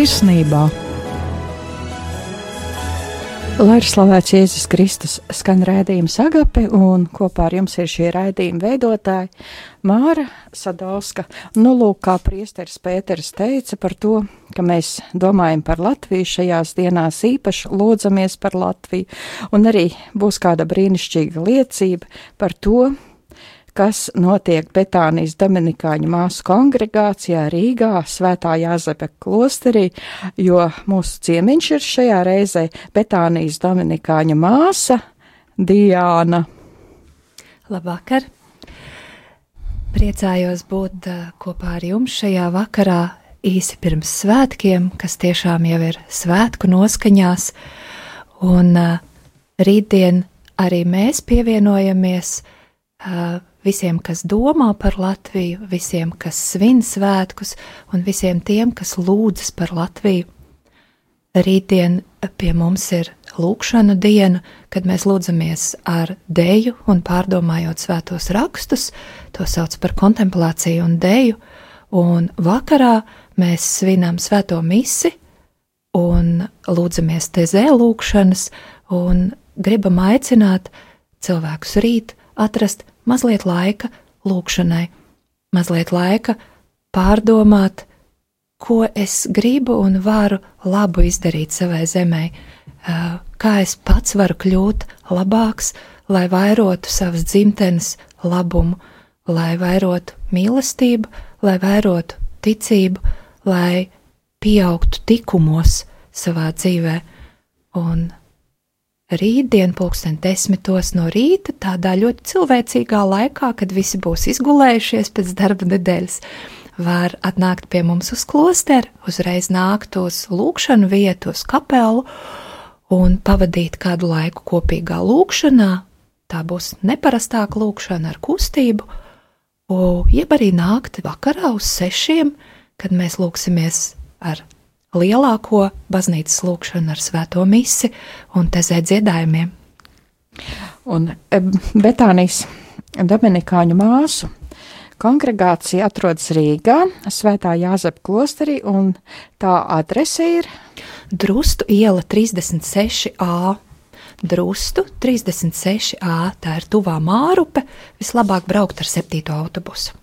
Sirsnībā. Lai ir slavēts Jēzus Kristus, skan rādījums Agape, un kopā ar jums ir šie raidījuma veidotāji Māra Sadauska. Nu, lūk, kā priesteris Pēters teica par to, ka mēs domājam par Latviju šajās dienās īpaši lūdzamies par Latviju, un arī būs kāda brīnišķīga liecība par to, kas notiek Betānijas Dominikāņu māsu kongregācijā Rīgā, Svētā Jāzepe klosterī, jo mūsu ciemiņš ir šajā reizē Betānijas Dominikāņu māsa Diāna. Labvakar! Priecājos būt uh, kopā ar jums šajā vakarā īsi pirms svētkiem, kas tiešām jau ir svētku noskaņās, un uh, rītdien arī mēs pievienojamies uh, visiem, kas domā par Latviju, visiem, kas svin svētkus, un visiem tiem, kas lūdzas par Latviju. Rītdien pie mums ir lūkšanu diena, kad mēs lūdzamies ar deju un pārdomājot svētos rakstus, to sauc par kontemplāciju un deju, un vakarā mēs svinam svēto misi un lūdzamies tezē lūkšanas un gribam aicināt cilvēkus rīt atrast mazliet laika lūkšanai, mazliet laika pārdomāt, ko es gribu un varu labu izdarīt savai zemē, kā es pats varu kļūt labāks, lai vairotu savas dzimtenes labumu, lai vairotu mīlestību, lai vairotu ticību, lai pieaugtu tikumos savā dzīvē. Un rītdien, pulksten desmitos no rīta, tādā ļoti cilvēcīgā laikā, kad visi būs izgulējušies pēc darba nedēļas, var atnākt pie mums uz klosteru, uzreiz nākt uz lūkšanu vietu, uz kapelu un pavadīt kādu laiku kopīgā lūkšanā. Tā būs neparastāka lūkšana ar kustību, jeb arī nākt vakarā uz sešiem, kad mēs lūksimies ar lielāko baznīcas lūkšanu ar svēto misi un tezē dziedājumiem. Un Betānijas Dominikāņu māsu kongregācija atrodas Rīgā, Svētā Jāzepa klosterī, un tā adrese ir Drustu iela 36a. Drustu 36a, tā ir tuvā mārupe, vislabāk braukt ar 7. autobusu.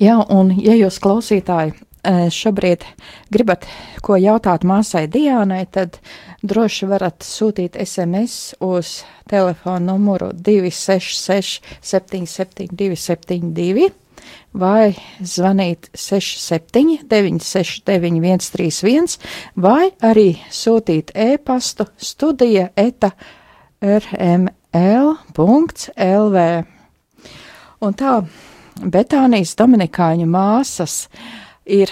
Jā, un ja jūs klausītāji šobrīd gribat ko jautāt māsai Diānai, tad droši varat sūtīt SMS uz telefonu numuru 266 772 72 vai zvanīt 67 969 131 vai arī sūtīt e-pastu studija eta rml.lv. Un tā Betānijas Dominikāņu māsas uh, ir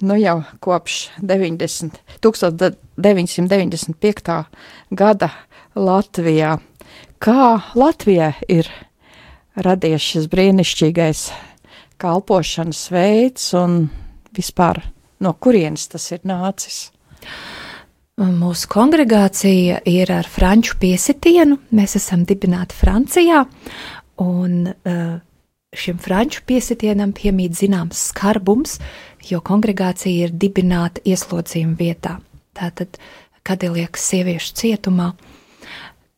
nu jau kopš 90, 1995. gada Latvijā. Kā Latvijā ir radies šis brīnišķīgais kalpošanas veids un vispār no kurienes tas ir nācis? Mūsu kongregācija ir ar franču piesitienu. Mēs esam dibināti Francijā, un uh, šim franču piesitienam piemīt zināms skarbums, jo kongregācija ir dibināta ieslodzījuma vietā. Tātad, kad ir liekas sieviešu cietumā,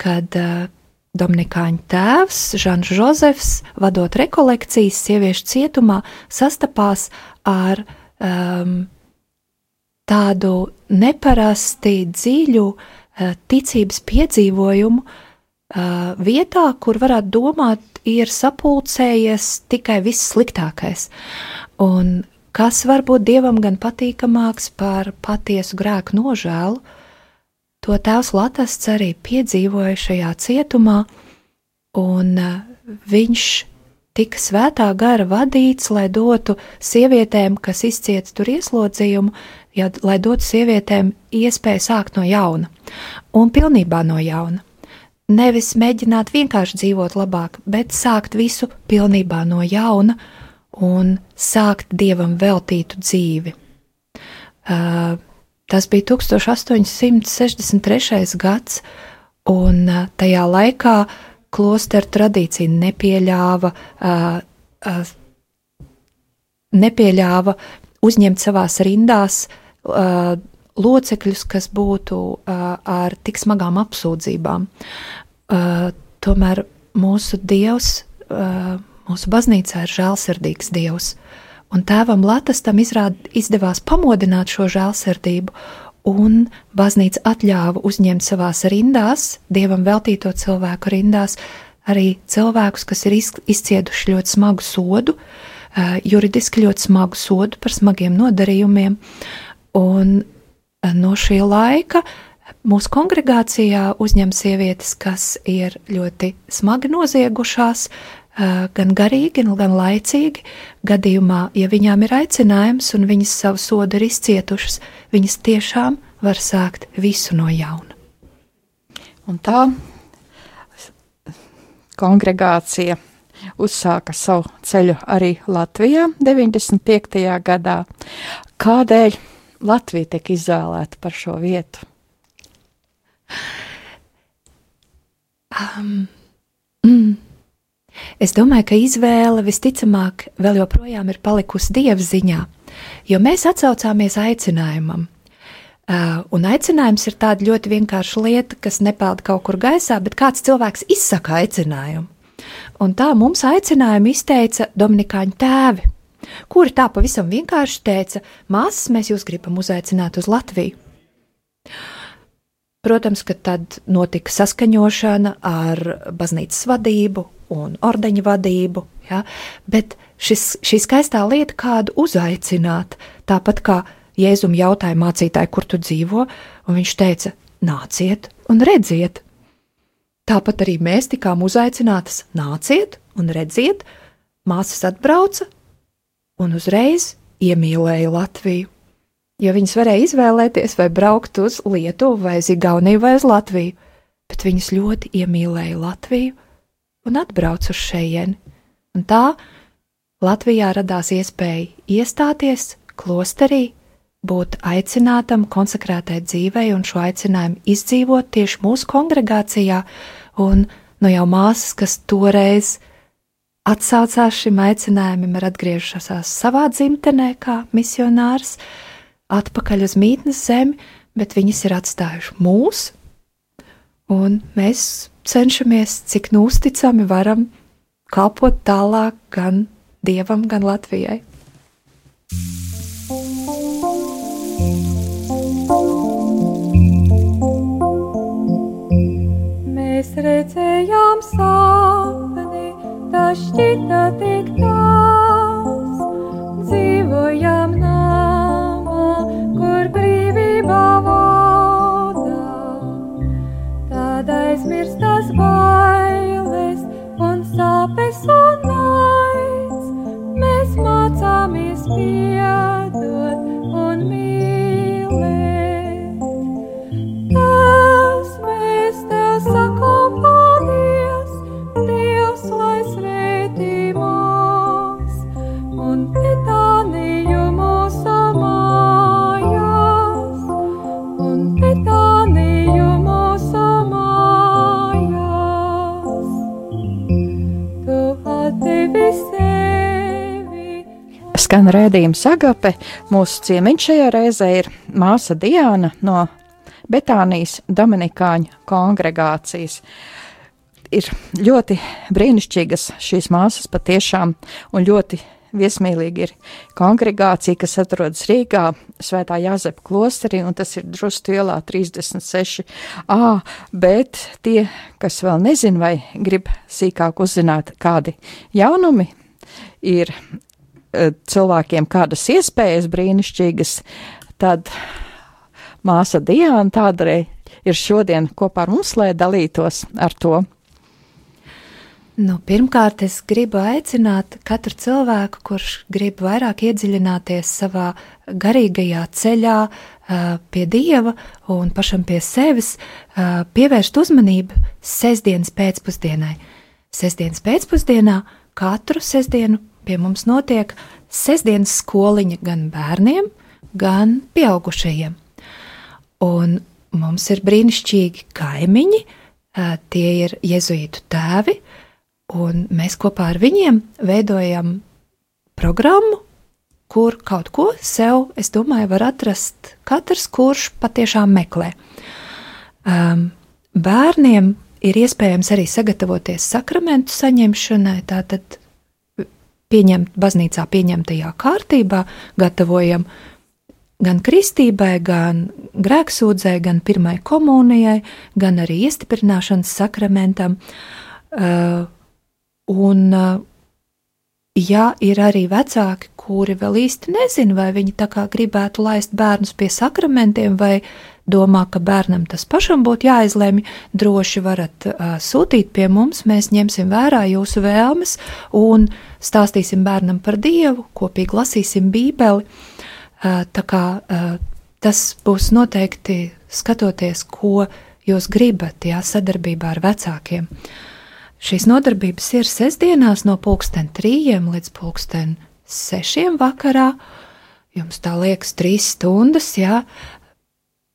kad uh, Dominikāņu tēvs Žans Žozefs, vadot rekolekcijas sieviešu cietumā, sastapās ar um, tādu neparasti dziļu uh, ticības piedzīvojumu uh, vietā, kur varētu domāt, ir sapulcējies tikai viss sliktākais. Un kas var būt dievam gan patīkamāks par patiesu grēku nožēlu, to tēvs Latvijas arī piedzīvoja šajā cietumā, un uh, viņš tika svētā gara vadīts, lai dotu sievietēm, kas izcieta tur ieslodzījumu, ja, lai dotu sievietēm iespēju sākt no jauna un pilnībā no jauna. Nevis mēģināt vienkārši dzīvot labāk, bet sākt visu pilnībā no jauna un sākt dievam veltītu dzīvi. Uh, tas bija 1863. gads, un uh, tajā laikā klosteru tradīcija nepieļāva, uh, uh, nepieļāva uzņemt savās rindās uh, locekļus, kas būtu uh, ar tik smagām apsūdzībām. Uh, tomēr mūsu Dievs, uh, mūsu baznīcā ir žēlsirdīgs Dievs, un tēvam izrād, izdevās pamodināt šo žēlsirdību, un baznīca atļāva uzņemt savās rindās, Dievam veltīto cilvēku rindās, arī cilvēkus, kas ir izcieduši ļoti smagu sodu, juridiski ļoti smagu sodu par smagiem nodarījumiem, un no šī laika mūsu kongregācijā uzņem sievietes, kas ir ļoti smagi noziegušās, gan garīgi, gan laicīgi. Gadījumā, ja viņām ir aicinājums un viņas savu sodu ir izcietušas, viņas tiešām var sākt visu no jauna. Un tā kongregācija uzsāka savu ceļu arī Latvijā 95. gadā. Kādēļ Latvija tiek izvēlēta par šo vietu? Um, mm. Es domāju, ka izvēle visticamāk vēl joprojām ir palikusi dieva ziņā, jo mēs atsaucāmies aicinājumam. Uh, un aicinājums ir tāda ļoti vienkārša lieta, kas nepeld kaut kur gaisā, bet kāds cilvēks izsaka aicinājumu. Un tā mums aicinājumu izteica Dominikāņu tēvi kuri tā pavisam vienkārši teica: Māsas, mēs jūs gribam uzaicināt uz Latviju. Protams, ka tad notika saskaņošana ar baznīcas vadību un ordeņa vadību, ja? bet šis, šī skaistā lieta kādu uzaicināt, tāpat kā Jēzum jautāja mācītāju, kur tu dzīvo, un viņš teica: nāciet un redziet. Tāpat arī mēs tikām uzaicinātas: nāciet un redziet, māsas atbrauca, un uzreiz iemīlēja Latviju. Jo viņas varēja izvēlēties, vai braukt uz Lietuvu, vai uz Igauniju, vai uz Latviju, bet viņas ļoti iemīlēja Latviju un atbrauca uz šejieni. Un tā Latvijā radās iespēja iestāties klosterī, būt aicinātam konsekrētai dzīvei un šo aicinājumu izdzīvot tieši mūsu kongregācijā, un no nu jau māsas, kas toreiz atsaucās šim aicinājumam, ir atgriežušās savā dzimtenē, kā misionārs, atpakaļ uz mītnes zemi, bet viņas ir atstājuši mūs, un mēs cenšamies, cik nu uzticami varam kalpot tālāk gan Dievam, gan Latvijai. Mēs redzējām sapni, tas šķita tik tās. Dzīvojam rēdījums agape. Mūsu ciemiņš šajā reizē ir māsa Diana no Betānijas Dominikāņu kongregācijas. Ir ļoti brīnišķīgas šīs māsas patiešām un ļoti viesmīlīgi ir kongregācija, kas atrodas Rīgā, Svētā Jāzepa klosterī, un tas ir drustu ielā 36a, bet tie, kas vēl nezin vai grib sīkāk uzzināt kādi jaunumi, ir cilvēkiem kādas iespējas brīnišķīgas, tad māsa Diana tādreiz ir šodien kopā ar mums, lai dalītos ar to. Nu, pirmkārt, es gribu aicināt katru cilvēku, kurš grib vairāk iedziļināties savā garīgajā ceļā ā, pie dieva un pašam pie sevis, ā, pievērst uzmanību sestdienas pēcpusdienai. Sestdienas pēcpusdienā katru sestdienu pie mums notiek sestdienas skoliņa gan bērniem, gan pieaugušajiem. Un mums ir brīnišķīgi kaimiņi, tie ir jezuītu tēvi, un mēs kopā ar viņiem veidojam programmu kur kaut ko sev, es domāju, var atrast katrs, kurš patiešām meklē. Um, bērniem ir iespējams arī sagatavoties sakramentu saņemšanai, tātad pieņemt baznīcā pieņemtajā kārtībā, gatavojam gan kristībai, gan grēksūdzē, gan pirmai komunijai, gan arī iestiprināšanas sakramentam. Uh, un, uh, ja ir arī vecāki, kuri vēl īsti nezina, vai viņi tā kā gribētu laist bērnus pie sakramentiem, vai domā, ka bērnam tas pašam būtu jāizlemj, droši varat uh, sūtīt pie mums, mēs ņemsim vērā jūsu vēlmes un stāstīsim bērnam par Dievu, kopīgi lasīsim Bībeli. Uh, tā kā uh, tas būs noteikti skatoties, ko jūs gribat, jā, sadarbībā ar vecākiem. Šīs nodarbības ir sestdienās no pulksten trījiem līdz pulksten sešiem vakarā. Jums tā liekas trīs stundas, jā,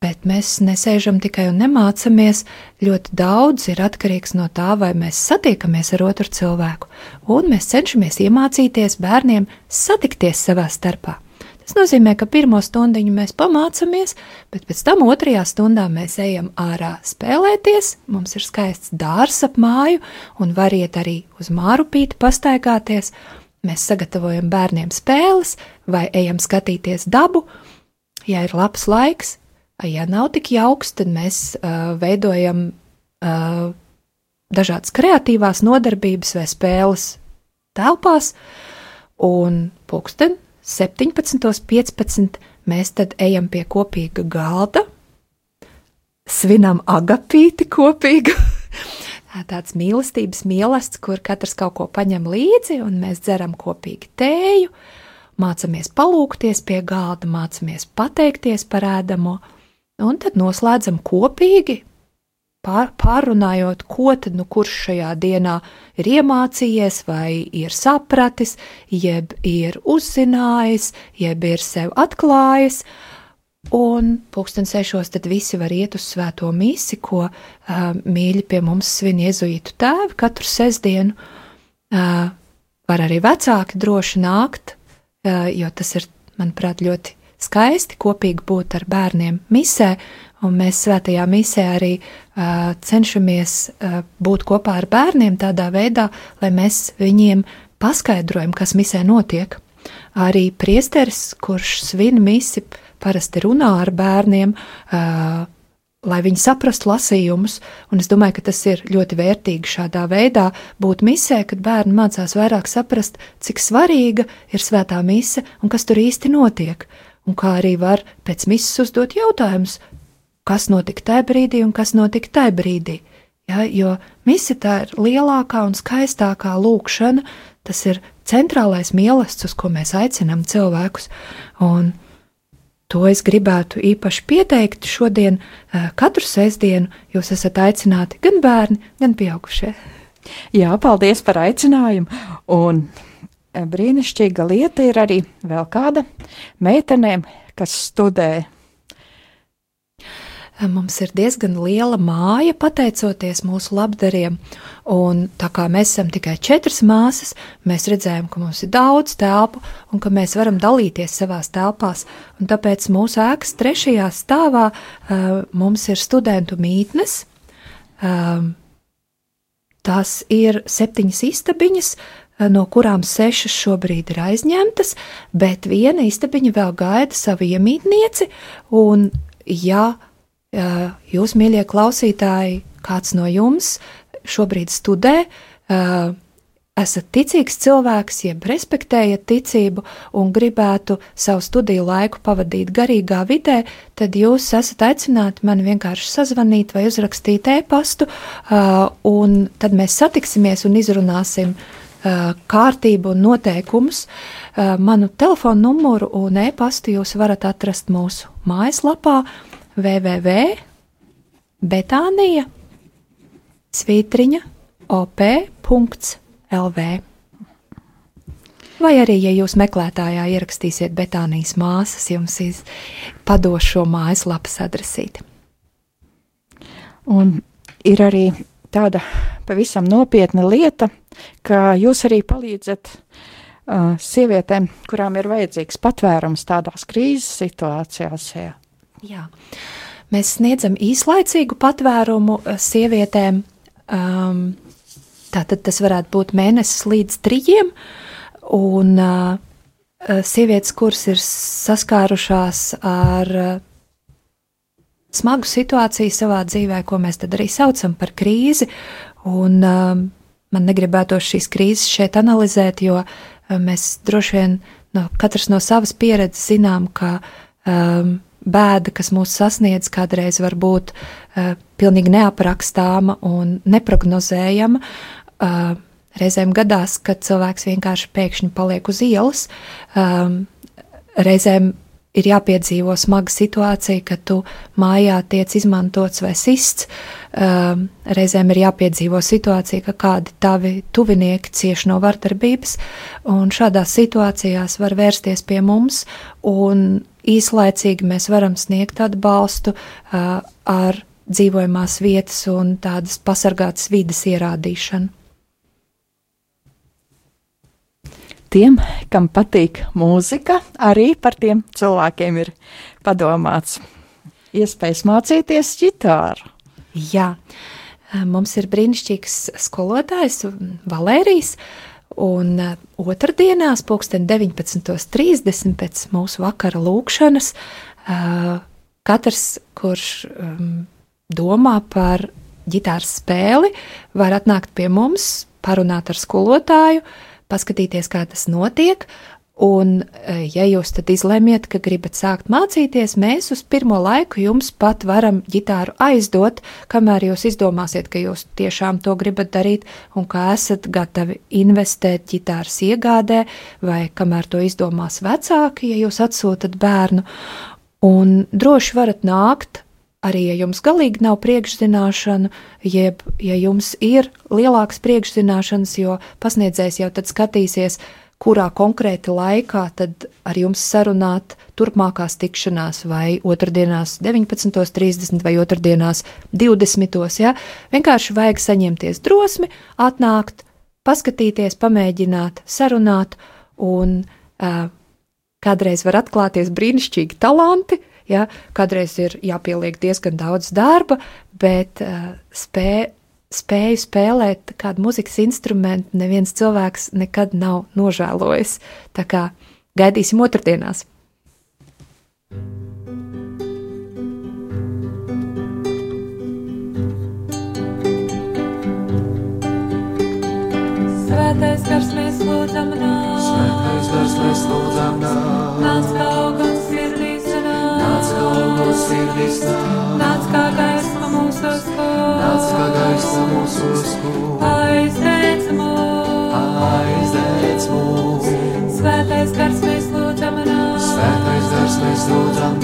Bet mēs nesēžam tikai un nemācamies. Ļoti daudz ir atkarīgs no tā, vai mēs satiekamies ar otru cilvēku, un mēs cenšamies iemācīties bērniem satikties savā starpā. Tas nozīmē, ka pirmo stundu mēs pamācāmies, bet pēc tam otrajā stundā mēs ejam ārā spēlēties. Mums ir skaists dārzs ap māju, un variet arī uz mārupīti pastaigāties. Mēs sagatavojam bērniem spēles vai ejam skatīties dabu. Ja ir labs laiks, Ja nav tik jauks, tad mēs uh, veidojam uh, dažādas kreatīvās nodarbības vai spēles telpās, un pulksten 17.15. mēs tad ejam pie kopīga galda, svinam agapīti kopīgu. Tāds mīlestības mīlestības, kur katrs kaut ko paņem līdzi, un mēs dzeram kopīgi tēju, mācāmies palūkties pie galda, mācāmies pateikties par ēdamo, Un tad noslēdzam kopīgi, pār, pārunājot, ko tad nu kurš šajā dienā ir iemācījies, vai ir sapratis, jeb ir uzzinājis, jeb ir sev atklājis. Un pulksten sešos tad visi var iet uz svēto misi, ko uh, mīļi pie mums svin iezuītu tēvi katru sestdienu. Uh, var arī vecāki droši nākt, uh, jo tas ir, manuprāt, ļoti skaisti kopīgi būt ar bērniem misē, un mēs svētajā misē arī uh, cenšamies uh, būt kopā ar bērniem tādā veidā, lai mēs viņiem paskaidrojam, kas misē notiek. Arī priesteris, kurš svin misi, parasti runā ar bērniem, uh, lai viņi saprastu lasījumus, un es domāju, ka tas ir ļoti vērtīgi šādā veidā būt misē, kad bērni mācās vairāk saprast, cik svarīga ir svētā mise un kas tur īsti notiek un kā arī var pēc misijas uzdot jautājumus, kas notika tajā brīdī un kas notika tajā brīdī. Ja, jo misija tā ir lielākā un skaistākā lūkšana, tas ir centrālais mīlestības, uz ko mēs aicinām cilvēkus. Un to es gribētu īpaši pieteikt šodien, eh, katru sestdienu jūs esat aicināti gan bērni, gan pieaugušie. Jā, paldies par aicinājumu! Un brīnišķīga lieta ir arī vēl kāda meitenēm, kas studē. Mums ir diezgan liela māja, pateicoties mūsu labdariem, un tā kā mēs esam tikai četras māsas, mēs redzējām, ka mums ir daudz telpu un ka mēs varam dalīties savās telpās, un tāpēc mūsu ēkas trešajā stāvā uh, mums ir studentu mītnes. Um, tās ir septiņas istabiņas, no kurām sešas šobrīd ir aizņemtas, bet viena istabiņa vēl gaida savu iemītnieci. Un, ja eh, jūs, mīļie klausītāji, kāds no jums šobrīd studē, eh, esat ticīgs cilvēks, jeb respektējat ticību un gribētu savu studiju laiku pavadīt garīgā vidē, tad jūs esat aicināti man vienkārši sazvanīt vai uzrakstīt e-pastu, un tad mēs satiksimies un izrunāsim uh, kārtību un noteikumus. Manu telefonu numuru un e-pastu jūs varat atrast mūsu mājaslapā www.betānija svītriņa op.lv. Vai arī, ja jūs meklētājā ierakstīsiet Betānijas māsas, jums padošu šo mājaslapas adresīti. Un ir arī tāda pavisam nopietna lieta, ka jūs arī palīdzat uh, sievietēm, kurām ir vajadzīgs patvērums tādās krīzes situācijās. Jā. Jā. Mēs sniedzam īslaicīgu patvērumu sievietēm. Um, tātad tas varētu būt mēnesis līdz trījiem, un uh, sievietes, kuras ir saskārušās ar uh, smagu situāciju savā dzīvē, ko mēs tad arī saucam par krīzi. Un, um, man negribētos šīs krīzes šeit analizēt, jo um, mēs droši vien no katrs no savas pieredzes zinām, ka um, bēda, kas mūs sasniedz, kādreiz var būt uh, pilnīgi neaprakstāma un neprognozējama. Uh, reizēm gadās, kad cilvēks vienkārši pēkšņi paliek uz ielas. Um, reizēm ir jāpiedzīvo smaga situācija, ka tu mājā tiec izmantots vai sists. Um, reizēm ir jāpiedzīvo situācija, ka kādi tavi tuvinieki cieš no vardarbības, un šādās situācijās var vērsties pie mums, un īslaicīgi mēs varam sniegt atbalstu uh, ar dzīvojamās vietas un tādas pasargātas vidas ierādīšanu. Tiem, kam patīk mūzika, arī par tiem cilvēkiem ir padomāts. Iespējas mācīties ģitāru. Jā, mums ir brīnišķīgs skolotājs Valērijas. Un otrdienās, pulksten 19.30 pēc mūsu vakara lūkšanas, katrs, kurš domā par ģitāras spēli, var atnākt pie mums, parunāt ar skolotāju, paskatīties, kā tas notiek. Un, e, ja jūs tad izlemjat, ka gribat sākt mācīties, mēs uz pirmo laiku jums pat varam ģitāru aizdot, kamēr jūs izdomāsiet, ka jūs tiešām to gribat darīt un ka esat gatavi investēt ģitāras iegādē, vai kamēr to izdomās vecāki, ja jūs atsūtat bērnu. Un droši varat nākt arī ja jums galīgi nav priekšzināšana, jeb ja jums ir lielākas priekšzināšanas, jo pasniedzējs jau tad skatīsies, kurā konkrēti laikā tad ar jums sarunāt turpmākās tikšanās, vai otrdienās 19.30 vai otrdienās 20. Ja? Vienkārši vajag saņemties drosmi, atnākt, paskatīties, pamēģināt, sarunāt, un uh, kādreiz var atklāties brīnišķīgi talanti, uh, Ja? Kādreiz ir jāpieliek diezgan daudz darba, bet uh, spē, spēju spēlēt kādu muzikas instrumentu neviens cilvēks nekad nav nožēlojis. Tā kā gaidīsim otrdienās! Svētais gars mēs lūdzam nāk. Svētais gars mēs lūdzam nāk. Nāc kā augums. Nāc kā augums sirdīs. Nāc kā gaisma mūsos. Nāc kā gaisma mūsos. Aizdēc mūs. Aizdēc mūs. Svētais gars mēs lūdzam nāk. Svētais gars mēs lūdzam.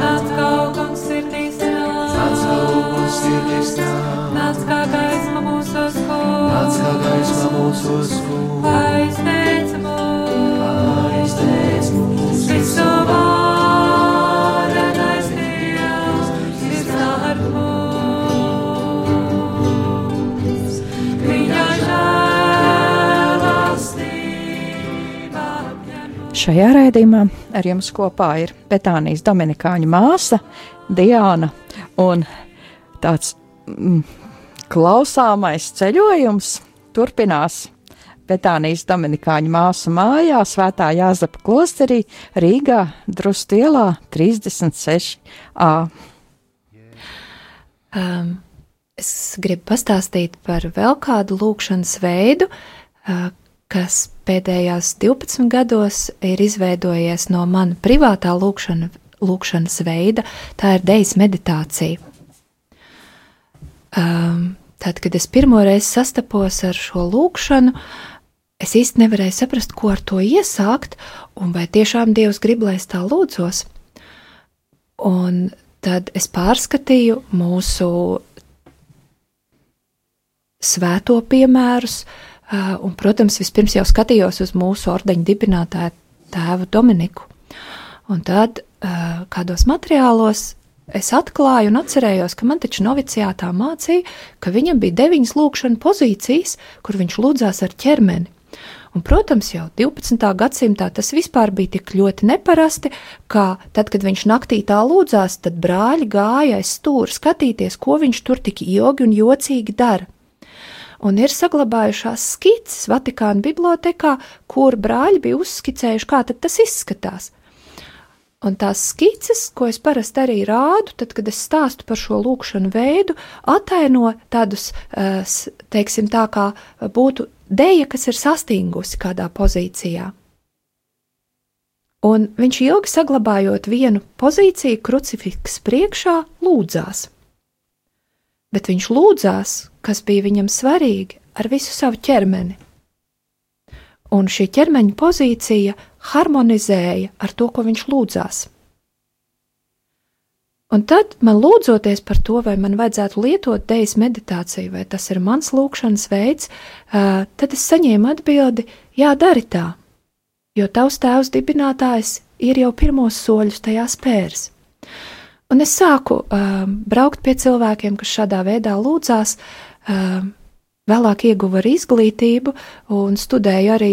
Nāc kā augums sirdīs. Nāc kā augums sirdīs. Nāc kā gaisma mūsos. Nāc kā gaisma mūsos Šajā raidījumā ar jums kopā ir Betānijas Dominikāņu māsa Diana un tāds mm, klausāmais ceļojums turpinās. Betānijas Dominikāņu māsu mājā, Svētā Jāzepa klosterī, Rīgā, Drustielā 36a. Um, es gribu pastāstīt par vēl kādu lūkšanas veidu, uh, kas pēdējās 12 gados ir izveidojies no mana privātā lūkšana, lūkšanas veida. Tā ir dejas meditācija. Um, tad, kad es pirmo reizi sastapos ar šo lūkšanu, es īsti nevarēju saprast, ko ar to iesākt, un vai tiešām Dievs grib, lai es tā lūdzos. Un tad es pārskatīju mūsu svēto piemērus, uh, un, protams, vispirms jau skatījos uz mūsu ordeņa dibinātāju tēvu Dominiku. Un tad uh, kādos materiālos es atklāju un atcerējos, ka man taču noviciātā mācīja, ka viņam bija deviņas lūkšana pozīcijas, kur viņš lūdzās ar ķermeni. Un, protams, jau 12. gadsimtā tas vispār bija tik ļoti neparasti, ka tad, kad viņš naktī tā lūdzās, tad brāļi gāja aiz stūra skatīties, ko viņš tur tik ilgi un jocīgi dara. Un ir saglabājušās skices Vatikāna bibliotekā, kur brāļi bija uzskicējuši, kā tas izskatās. Un tās skices, ko es parasti arī rādu, tad, kad es stāstu par šo lūkšanu veidu, ataino tādus, eh, teiksim, tā kā būtu deja, kas ir sastingusi kādā pozīcijā. Un viņš ilgi saglabājot vienu pozīciju, krucifiks priekšā, lūdzās. Bet viņš lūdzās, kas bija viņam svarīgi, ar visu savu ķermeni. Un šī ķermeņa pozīcija harmonizēja ar to, ko viņš lūdzās. Un tad man lūdzoties par to, vai man vajadzētu lietot dēļas meditāciju, vai tas ir mans lūkšanas veids, tad es saņēmu atbildi: Jā, dari tā, jo tavs tēvs dibinātājs ir jau pirmos soļus tajā spērs. Un es sāku uh, braukt pie cilvēkiem, kas šādā veidā lūdzās, uh, vēlāk ieguva arī izglītību un studēju arī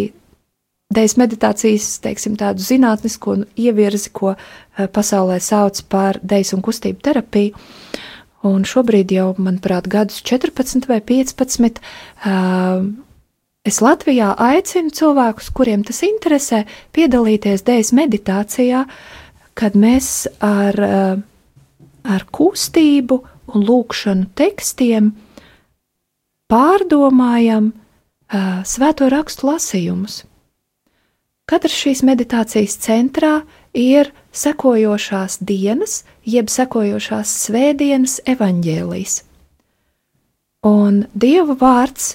Dēļ meditācijas, teiksim, tādu zinātnisku ievirzi, ko eh, pasaulē sauc par dēļu un kustību terapiju. Un šobrīd jau, manuprāt, gadus 14 vai 15. Uh, es Latvijā aicinu cilvēkus, kuriem tas interesē, piedalīties dēļas meditācijā, kad mēs ar, uh, ar kustību un lūkšanu tekstiem pārdomājam uh, svēto rakstu lasījumus. Katrs šīs meditācijas centrā ir sekojošās dienas, jeb sekojošās svētdienas evaņģēlijas. Un Dieva vārds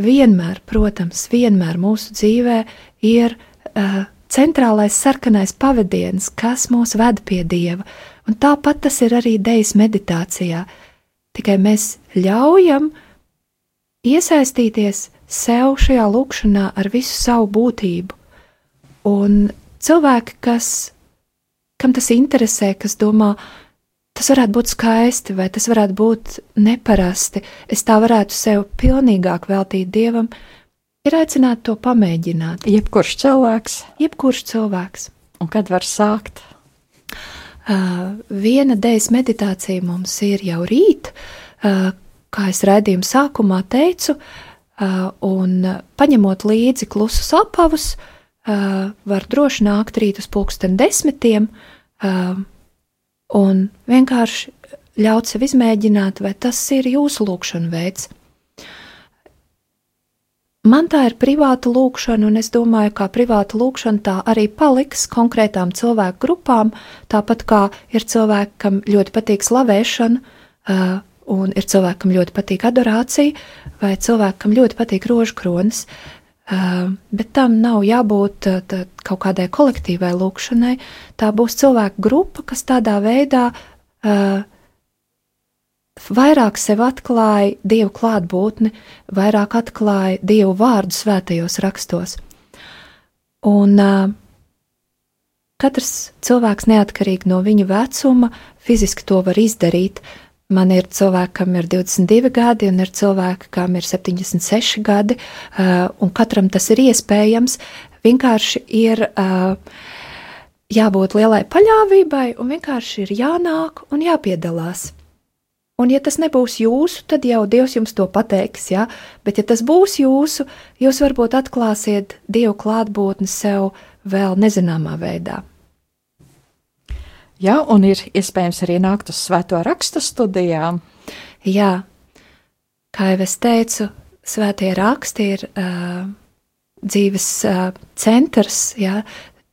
vienmēr, protams, vienmēr mūsu dzīvē ir uh, centrālais sarkanais pavadiens, kas mūs ved pie Dieva, un tāpat tas ir arī dejas meditācijā. Tikai mēs ļaujam iesaistīties sev šajā lūkšanā ar visu savu būtību Un cilvēki, kas, kam tas interesē, kas domā, tas varētu būt skaisti, vai tas varētu būt neparasti, es tā varētu sev pilnīgāk veltīt dievam, ir aicināti to pamēģināt. Jebkurš cilvēks. Jebkurš cilvēks. Un kad var sākt? Viena dēļas meditācija mums ir jau rīt, kā es raidījuma sākumā teicu, un paņemot līdzi klusus apavus, var droši nākt rīt uz pulksten desmitiem un vienkārši ļaut sev izmēģināt, vai tas ir jūsu lūkšana veids. Man tā ir privāta lūkšana, un es domāju, ka privāta lūkšana tā arī paliks konkrētām cilvēku grupām, tāpat kā ir cilvēki, kam ļoti patīk slavēšana, uh, un ir cilvēki, kam ļoti patīk adorācija, vai cilvēki, kam ļoti patīk rožu kronis. Uh, bet tam nav jābūt tā, kaut kādai kolektīvai lūkšanai. Tā būs cilvēku grupa, kas tādā veidā uh, vairāk sev atklāja dievu klātbūtni, vairāk atklāja dievu vārdu svētajos rakstos. Un uh, katrs cilvēks, neatkarīgi no viņa vecuma, fiziski to var izdarīt. Man ir cilvēki, kam ir 22 gadi, un ir cilvēki, kam ir 76 gadi, uh, un katram tas ir iespējams. Vienkārši ir uh, jābūt lielai paļāvībai, un vienkārši ir jānāk un jāpiedalās. Un, ja tas nebūs jūsu, tad jau Dievs jums to pateiks, jā, bet, ja tas būs jūsu, jūs varbūt atklāsiet Dievu klātbūtni sev vēl nezināmā veidā. Jā, un ir iespējams arī nākt uz svēto rakstu studijām. Jā, kā jau es teicu, svētie raksti ir uh, dzīves uh, centrs, jā,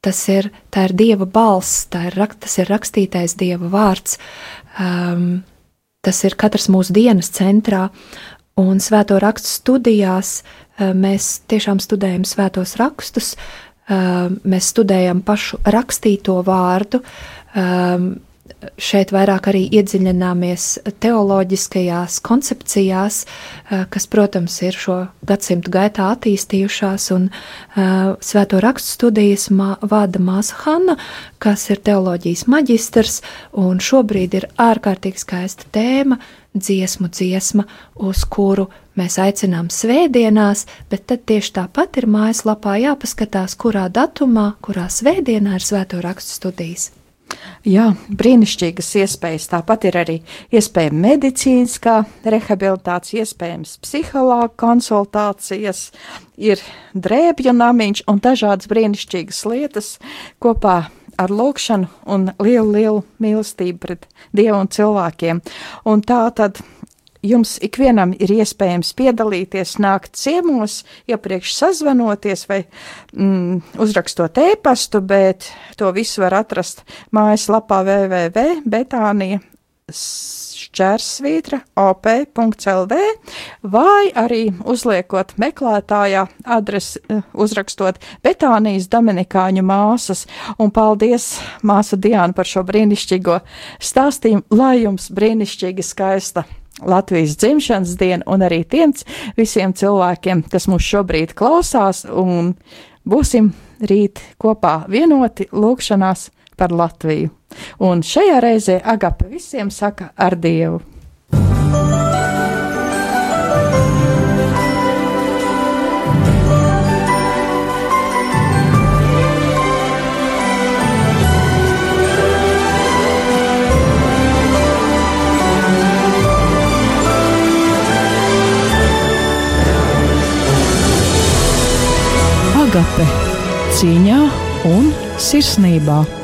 tas ir, tā ir Dieva balss, tā ir, tas ir rakstītais Dieva vārds, um, tas ir katras mūsu dienas centrā, un svēto rakstu studijās uh, mēs tiešām studējam svētos rakstus, uh, mēs studējam pašu rakstīto vārdu, um, šeit vairāk arī iedziļināmies teoloģiskajās koncepcijās, eh, kas, protams, ir šo gadsimtu gaitā attīstījušās, un uh, svēto rakstu studijas mā, vada māsa Hanna, kas ir teoloģijas maģistrs, un šobrīd ir ārkārtīgi skaista tēma dziesmu dziesma, uz kuru mēs aicinām svētdienās, bet tad tieši tāpat ir mājaslapā jāpaskatās, kurā datumā, kurā svētdienā ir svēto rakstu studijas. Jā, brīnišķīgas iespējas. Tāpat ir arī iespēja medicīniskā rehabilitācija, iespējams psihologa konsultācijas, ir drēbju namiņš un dažādas brīnišķīgas lietas kopā ar lūkšanu un lielu, lielu mīlestību pret Dievu un cilvēkiem. Un tā tad jums ikvienam ir iespējams piedalīties, nākt ciemos, iepriekš sazvanoties vai mm, uzrakstot ēpastu, bet to visu var atrast mājaslapā www.betānija šķērsvītra op.lv vai arī uzliekot meklētājā adresi, eh, uzrakstot Betānijas Dominikāņu māsas. Un paldies, māsa Diana, par šo brīnišķīgo stāstījumu, lai jums brīnišķīgi skaista Latvijas dzimšanas dienu un arī tiem visiem cilvēkiem, kas mūs šobrīd klausās, un būsim rīt kopā vienoti lūkšanās par Latviju. Un šajā reizē Agape visiem saka ar Dievu! Agape cīņā un sirsnībā.